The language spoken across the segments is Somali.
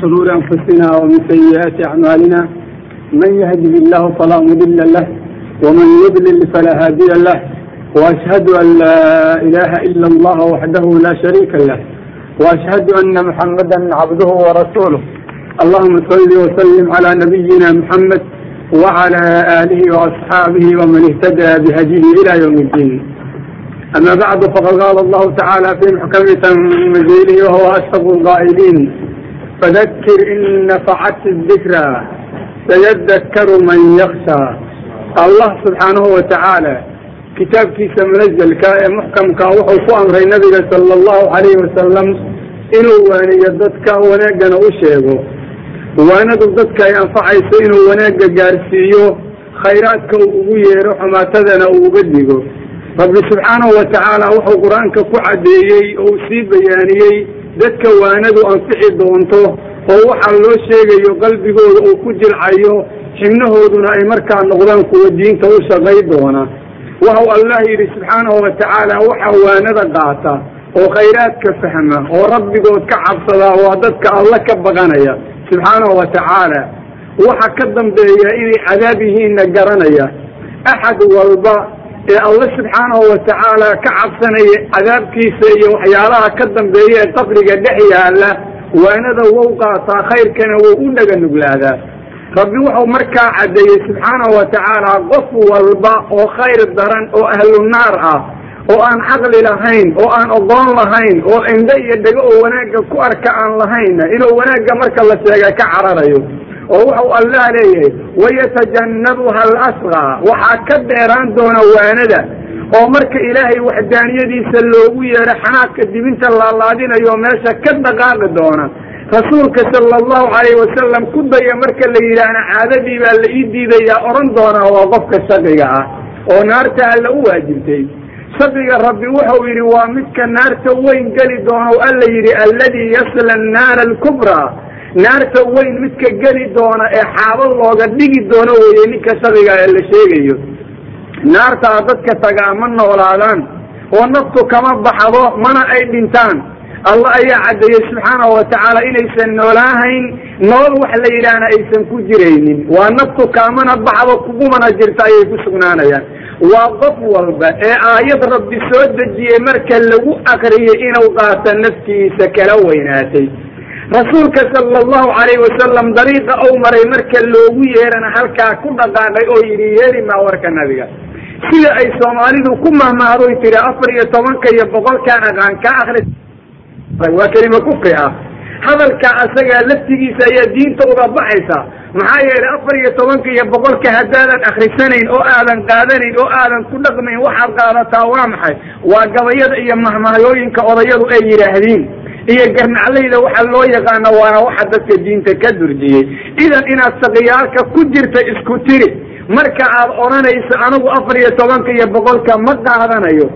شرور أنفسنا ومن سيئات أعمالنا من يهده الله فلا مضل له ومن يضلل فلا هادي له وأشهد أن لا إله إلا الله وحده لا شريك له وأشهد أن محمدا عبده ورسوله اللهم صل وسلم على نبينا محمد وعلى آله وأصحابه ومن اهتدى بهديه إلى يوم الدين أما بعد فقد قال الله تعالى في محكم تنزيله وهو أشهر القائلين فذكر إن نفعت الذكرى سيذكر من يخشى الله سبحانه وتعالى kitaabkiisa munazalka ee muxkamka wuxuu ku amray nabiga sala allahu calayhi wasalam inuu waaniyo dadka wanaagana u sheego waanadu dadka ay anfacayso inuu wanaagga gaarsiiyo khayraadka uu ugu yeero xumaatadana uu uga digo rabbi subxaanahu wa tacaala wuxuu qur-aanka ku caddeeyey oo uu sii bayaaniyey dadka waanadu anfixi doonto oo waxaa loo sheegayo qalbigooda uu ku jilcayo xibnahooduna ay markaa noqdaan kuwa diinta u shaqay doona. Waxau allah yidhi subxaanahu wa tacaala waxaa waanada qaata oo khayraadka fahma oo rabbigood ka cabsadaa waa dadka alla ka baqanaya. Subxaanahu wa tacaala waxa ka dambeeya inay cadaab yihiinna garanaya. Axad walba ee alla subxaanahu wa tacaala ka cabsanaya cadaabkiisa iyo waxyaalaha ka dambeeya ee qabriga dhex yaalla waanada wou qaataa khayrkana wou u dhaga nuglaadaa rabbi wuxuu markaa caddeeyey subxaanahu wa tacaala qof walba oo khayr daran oo ahlu naar ah oo aan caqli lahayn oo aan ogoon lahayn oo indho iyo dhego oo wanaagga ku arka aan lahayna inuu wanaagga marka la sheega ka cararayo oo wuxuu allah leeyahay wayatajannabuha alasqaa waxaa ka dheeraan doona waanada oo marka ilaahay waxdaaniyadiisa loogu yeero xanaadka dibinta laalaadinayo meesha ka dhaqaaqi doona. Rasuulka sala allahu calayhi wasalam ku daya marka la yidhaahna caadadii baa la ii diidayaa odhan doonaa waa qofka shaqiga ah oo naarta alla u waajibtay. Shaqiga rabbi wuxuu yidhi waa midka naarta weyn geli doono alla yidhi alladii yasla annaara alkubraa naarta weyn midka geli doona ee xaabo looga dhigi doono weeye ninka shaqiga ee la sheegayo. Naartaa dadka tagaa ma noolaadaan oo naftu kama baxdo mana ay dhintaan. Allah ayaa caddeeyey subxaanahu wa tacaala inaysan noolaahayn nolol wax la yidhaahna aysan ku jiraynin. Waa naftu kaamana baxdo kugumana jirta ayay ku sugnaanayaan. Waa qof walba ee aayad rabbi soo dejiyey marka lagu akriyey inuu qaato naftiisa kala weynaatay rasuulka sala allahu calayhi wasalam dariiqa ou maray marka loogu yeerana halkaa ku dhaqaaqay oo yidhi yeeri maa warka nabiga. Sida ay soomaalidu ku mahmahdoy tiri afar iyo tobanka iyo boqolkaan aqaan ka akri waa kelima kufri ah hadalka asagaa laftigiisa ayaa diinta uga baxaysa. Maxaa yeelay afar iyo tobanka iyo boqolka haddaadan akrisanayn oo aadan qaadanayn oo aadan ku dhaqmayn waxaad qaadataa waa maxay? Waa gabayada iyo mahmahayooyinka odayadu ay yidhaahdiin iyo garnaclayda waxa loo yaqaano waana waxa dadka diinta ka durjiyey. Idan inaad saqiyaalka ku jirta isku tiri marka aad odhanayso anigu afar iyo tobanka iyo boqolka ma qaadanayo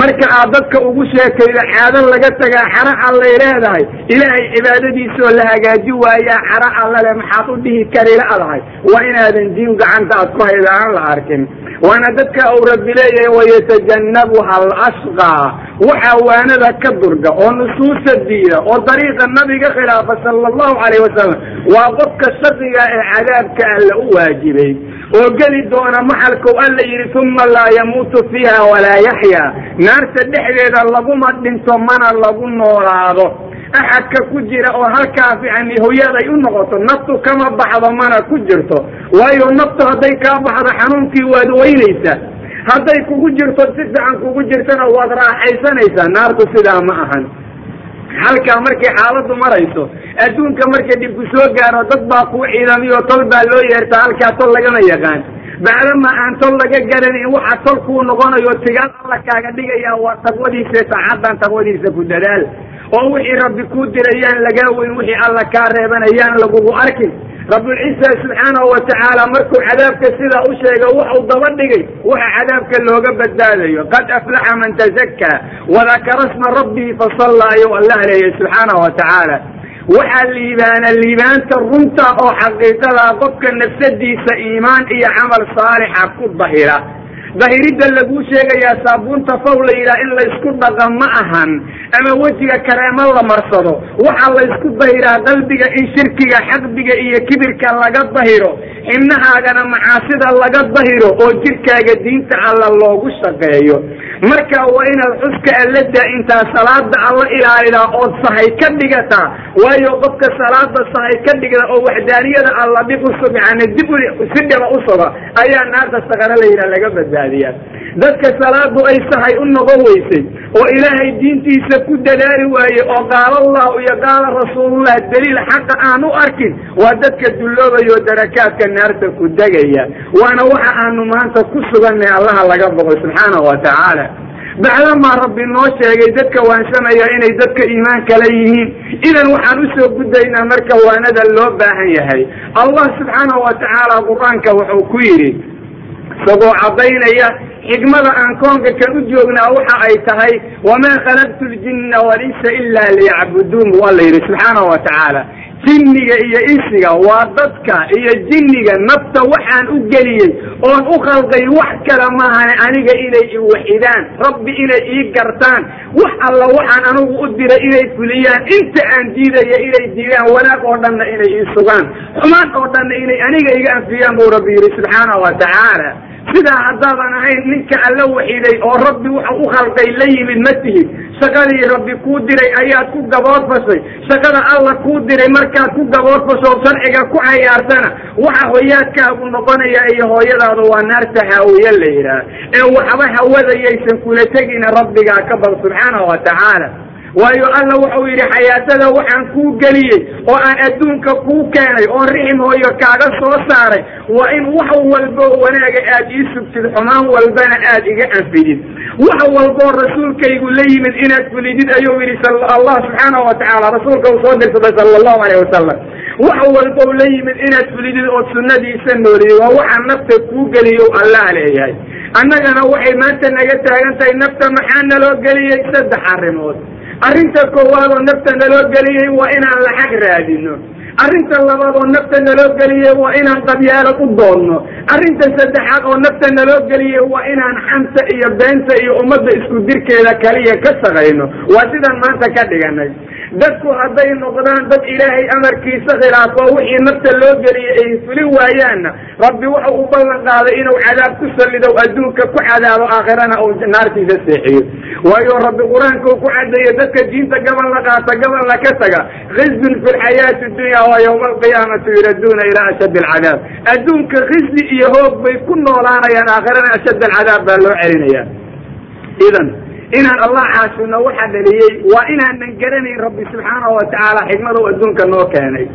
marka aad dadka ugu sheekayda caado laga tagaa xara allay leedahay ilaahay cibaadadiisaoo la hagaaji waayaa xara allale maxaad u dhihi kari la-dahay waa inaadan diin gacanta aad ku hayda aan la arkin. Waana dadka uu rabbi leeyahay wayatajannabuha alasqaa waxaa waanada ka durga oo nusuusta diida oo dariiqa nabiga khilaafa sala allahu calayh wasalam waa qofka shaqiga ee cadaabka alla u waajibay oo geli doona maxalkow alla yidhi uma laa yamuutu fiiha walaa yaxyaa naarta dhexdeeda laguma dhinto mana lagu noolaado. Axadka ku jira oo halkaas yani hoyaday u noqoto naftu kama baxdo mana ku jirto. Waayo naftu hadday kaa baxdo xanuunkii waad weynaysaa hadday kugu jirto si fiican kugu jirtana waad raaxaysanaysaa naartu sidaa ma ahan halkaa markay xaaladu marayso adduunka marka dhibku soo gaaro dad baa kuu ciidamiyo tol baa loo yeertaa halkaa tol lagama yaqaan. Bacdama aan tol laga garanin waxa tol kuu noqonayo tigaal alla kaaga dhigaya waa taqwadiisa saacaddan taqwadiisa ku dadaal. Oo wixii rabbi kuu dirayaan lagaa weyn wixii alla kaa reebanayaan lagugu arkin rabbulciisa subxaanahu wa tacaala markuu cadaabka sidaa u sheega waxau daba dhigay waxa cadaabka looga badbaadayo. Qad aflaxa man tazakkaa wadakara sma rabbihi fasallaa ayuu allah leeyahy subxaanahu wa tacaala waxaa liibaana liibaanta runta oo xaqiiqada qofka nafsadiisa iimaan iyo camal saalixa ku dahira dahiridda laguu sheegayaa saabuunta faw la yidhaha in laysku dhaqa ma ahan. Ama wejiga kareemo la marsado. Waxaa laysku dahiraa qalbiga in shirkiga xaqdiga iyo kibirka laga dahiro. Xibnahaagana macaasida laga dahiro oo jirkaaga diinta alla loogu shaqeeyo. Marka waa inaad xuska alla daa-intaa salaada alla ilaalidaa ood sahay ka dhigataa waayo qofka salaada sahay ka dhigda oo waxdaaniyada alla dhib usug yani dib si dhiba u suga ayaa naarta saqaro la yidhaha laga badbaadiyaa dadka salaadu ay sahay u noqon weysay oo ilaahay diintiisa ku dadaali waaye oo qaala allahu iyo qaala rasuulullah daliil xaqa aan u arkin waa dadka dulloobayo darakaadka naarta ku degaya waana waxa aanu maanta ku suganay allaha laga boqo subxaanahu wa tacaala. Bacdamaa rabbi noo sheegay dadka waansanaya inay dadka iimaan kala yihiin. Idan waxaan u soo gudaynaa marka waanada loo baahan yahay. Allah subxaanahu wa tacaala qur'aanka wuxuu ku yidhi isagoo caddaynaya xikmada aan koonka kan u joognaa waxa ay tahay wamaa khalaqtu ljinna walinsa ila liyacbuduun waa la yidhi subxaanahu wa tacaala. Jinniga iyo insiga waa dadka iyo jinniga nafta waxaan u geliyey oon u khalqay wax kale maahane aniga inay iwaxidaan rabbi inay ii gartaan wax alla waxaan anigu u diray inay fuliyaan inta aan diidaya inay diidaan wanaag oo dhanna inay ii sugaan xumaan oo dhanna inay aniga iga anfiyaan buu rabbi yidhi subxaanahu wa tacaala sidaa haddaadan ahayn ninka alla waxiday oo rabbi wuxuu u khalqay la yimid ma tihid. Shaqadii rabbi kuu diray ayaad ku gaboodfashay shaqada alla kuu diray markaad ku gaboodfasho sharciga ku cayaartana. Waxa hoyaadkaagu noqonaya iyo hooyadaadu waa naarta haawiye la yidhaah ee waxba hawadayaysan kula tegina rabbigaa ka bal subxaanahu wa tacaala waayo alla wuxuu yidhi xayaatada waxaan kuu geliyey oo aan adduunka kuu keenay oon rixim hooyo kaaga soo saaray waa in wax walbo wanaaga aad ii sugtid xumaan walbana aad iga anfidid wax walboo rasuulkaygu la yimid inaad fulidid ayuu yidhi allah subxaanahu wa tacaala rasuulka uu soo dirsaday sala allahu alayh wasalam wax walbow la yimid inaad fulidid ood sunnadiisa nooliyey waa waxaa nafta kuu geliyo allah leeyahay. Annagana waxay maanta naga taagan tahay nafta maxaa naloo geliyey? Saddex arrimood arrinta koowaad oo nafta naloo geliyey waa inaan lacag raadino arrinta labaad oo nafta naloo geliyey waa inaan qabyaalad u doonno. Arrinta saddexaad oo nafta naloo geliyey waa inaan xanta iyo beenta iyo ummadda isku dirkeeda kaliya ka shaqayno waa sidaan maanta ka dhiganay dadku hadday noqdaan dad ilaahay amarkiisa khilaafo wixii nafta loo geliyey ay fuli waayaanna rabbi wuxuu u ballan qaaday inuu cadaab ku sallido adduunka ku cadaabo aakhirana uu naartiisa seexiyo. Waayo rabbi qur'aanka uu ku cadeeyo dadka diinta gabal la qaata gabalna ka taga. Khizyun fi lxayaati dunya wa yawma alqiyaamati yuraduuna ilaa ashad alcadaab adduunka khizi iyo hoog bay ku noolaanayaan aakhirana ashad alcadaab baa loo celinaya. Idan inaan allah caasino waxa dhaliyey waa inaanan garanayn rabbi subxaanahu wa tacaala xikmada u adduunka noo keenay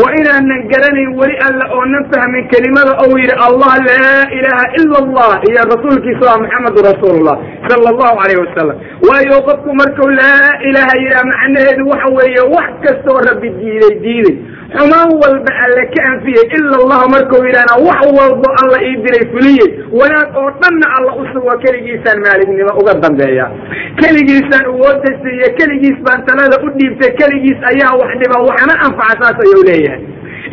waa inaanan garanayn weli alla oonan fahmin kelimada ou yidhi allah laa ilaaha ila allah iyo rasuulkiisa waa maxamedu rasuulullah sala allahu alayh wasalam waayo qofku markuu laa ilaaha yidhaha macnaheedu waxa weeye wax kastoo rabbi diiday diiday xumaan walba alle ka anfiyey ila allah markuu yidhahna wax walbo alla ii diray fuliyey wanaag oo dhanna alla usugo keligiisaan maalignimo uga dambeeya. Keligiisaan uwooda siiye keligiis baan talada u dhiibtay keligiis ayaa wax dhiba waxna anfaca saas ayuu leeyahay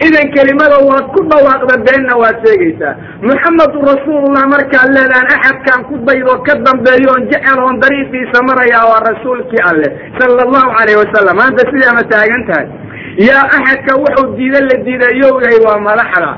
idan kelimada waad ku dhawaaqda beenna waad sheegaysaa. Muxamedun rasuulullah markaad leedahan axadkaan ku daydo ka dambeeyo oon jecel oon dariiqiisa marayaa waa rasuulkii alleh sala allahu calayh wasalam maanta sidaa ma taagan tahay? Yaa axadka wuxuu diida la diidayow yahay waa madaxda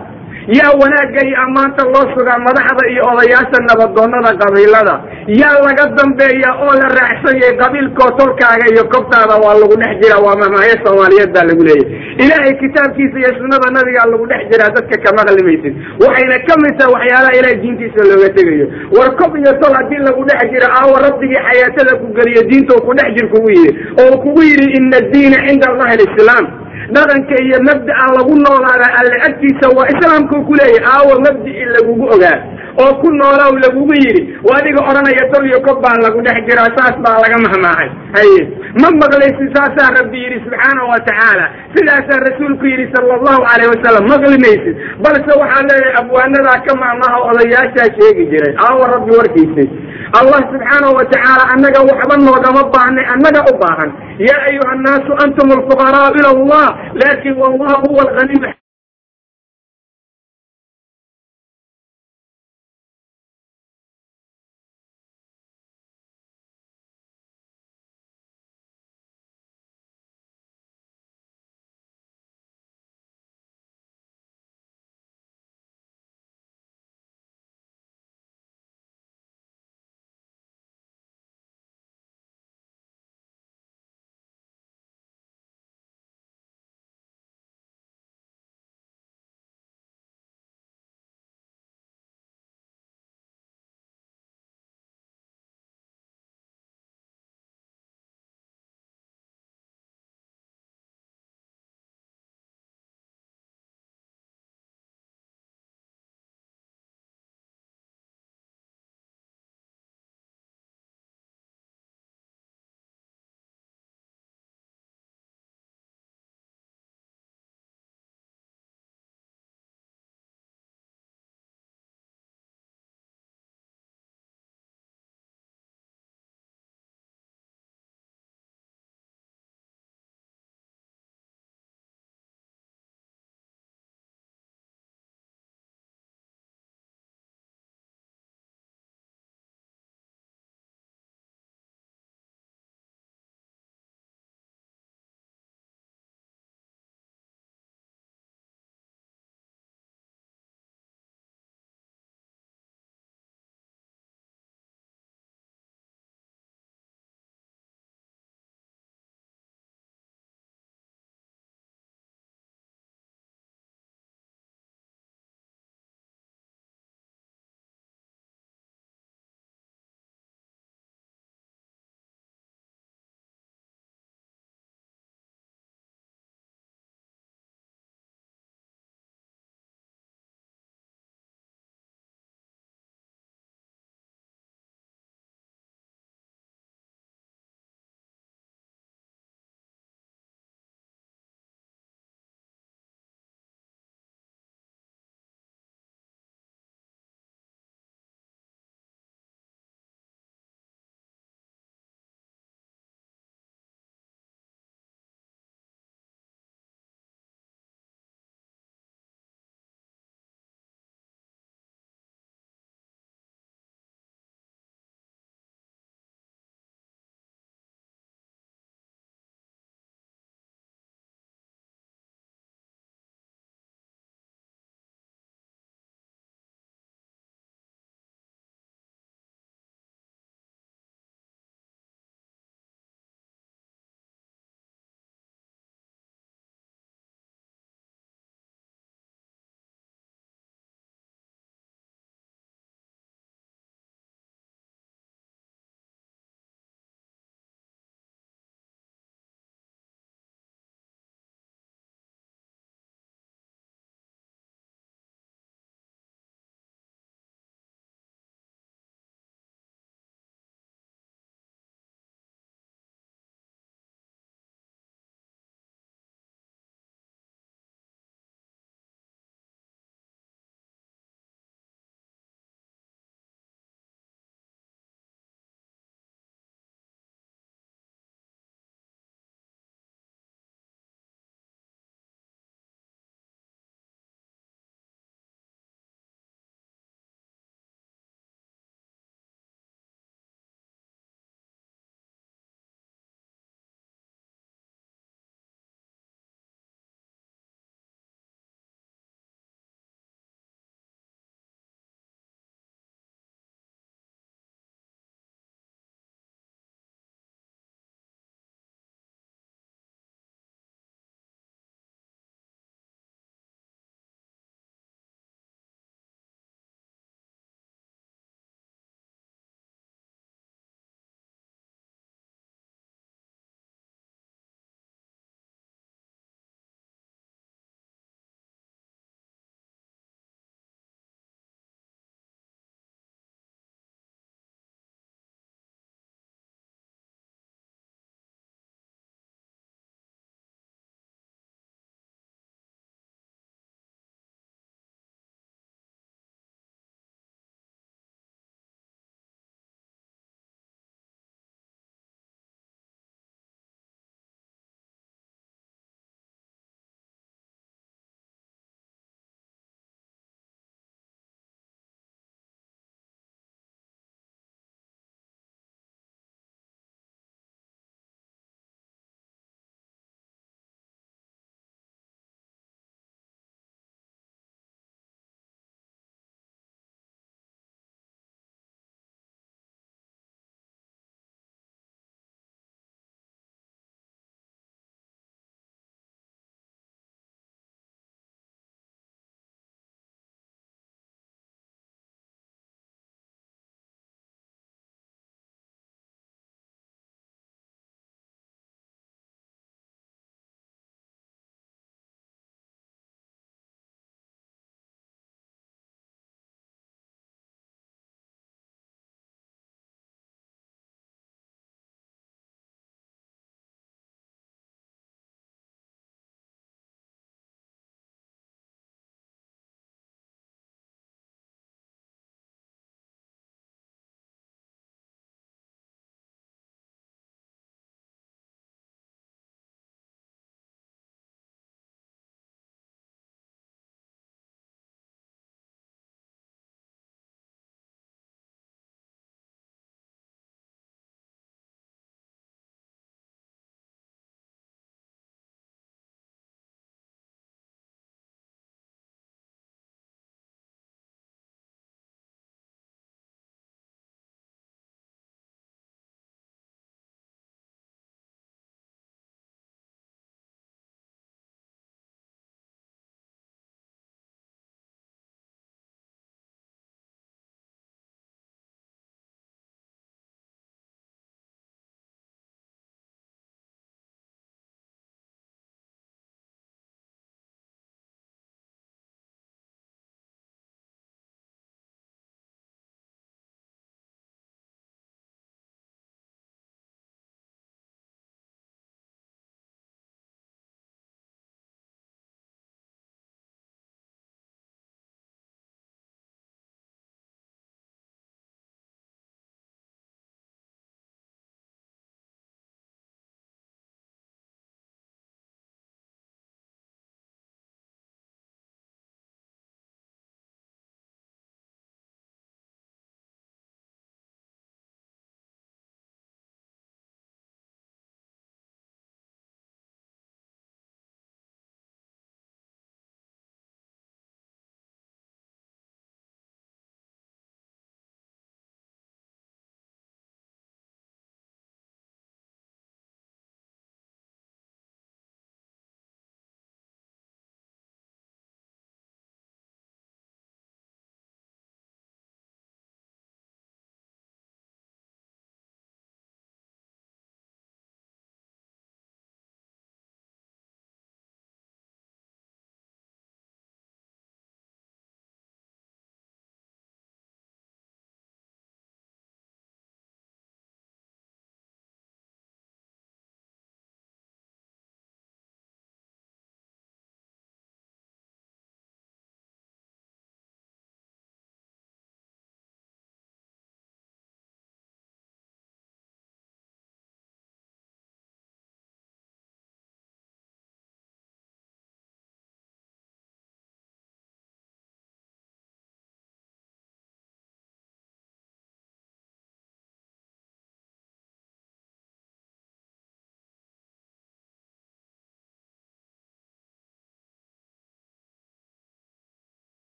yaa wanaagga iyo ammaanta loo sugaa madaxda iyo odayaasha nabadoonnada qabiilada. Yaa laga dambeeya oo la raacsanyay qabiilkoo tolkaaga iyo kobtaada waa lagu dhex jiraa waa mamaayo soomaaliyeed baa lagu leeyahy ilaahay kitaabkiisa iyo sunnada nabigaa lagu dhex jiraa dadka ka maqlimaysid. Waxayna ka mid tahay waxyaalaha ilahay diintiisa looga tegayo. War kob iyo tol haddii lagu dhex jiro aawa rabbigii xayaatada ku geliyo diinta kugu dhex jir kugu yidhi. Oo kugu yidhi ina addiina cinda allahi alislaam dhaqanka iyo mabda'a lagu noolaada alle agtiisa waa islaamkuu ku leeyahy aawa mabdi'i lagugu ogaa. Oo ku noolow lagugu yidhi waa adiga odhanaya tol iyo kob baa lagu dhex jiraa saas baa laga mahmaahay haye. Ma maqlaysi saasaa rabbi yidhi subxaanahu wa tacaala. Sidaasaa rasuulku yidhi sala allahu calayh wasalam maqli maysid balse waxaa leeyahay abwaanadaa ka maamaha odayaashaa sheegi jiray. Aawa rabbi warkiisay allah subxaanahu wa tacaala annaga waxba noogama baahnay annaga u baahan yaa ayuha annaasu antum alfuqaraau ila allah laakin wallahu huwa alganiy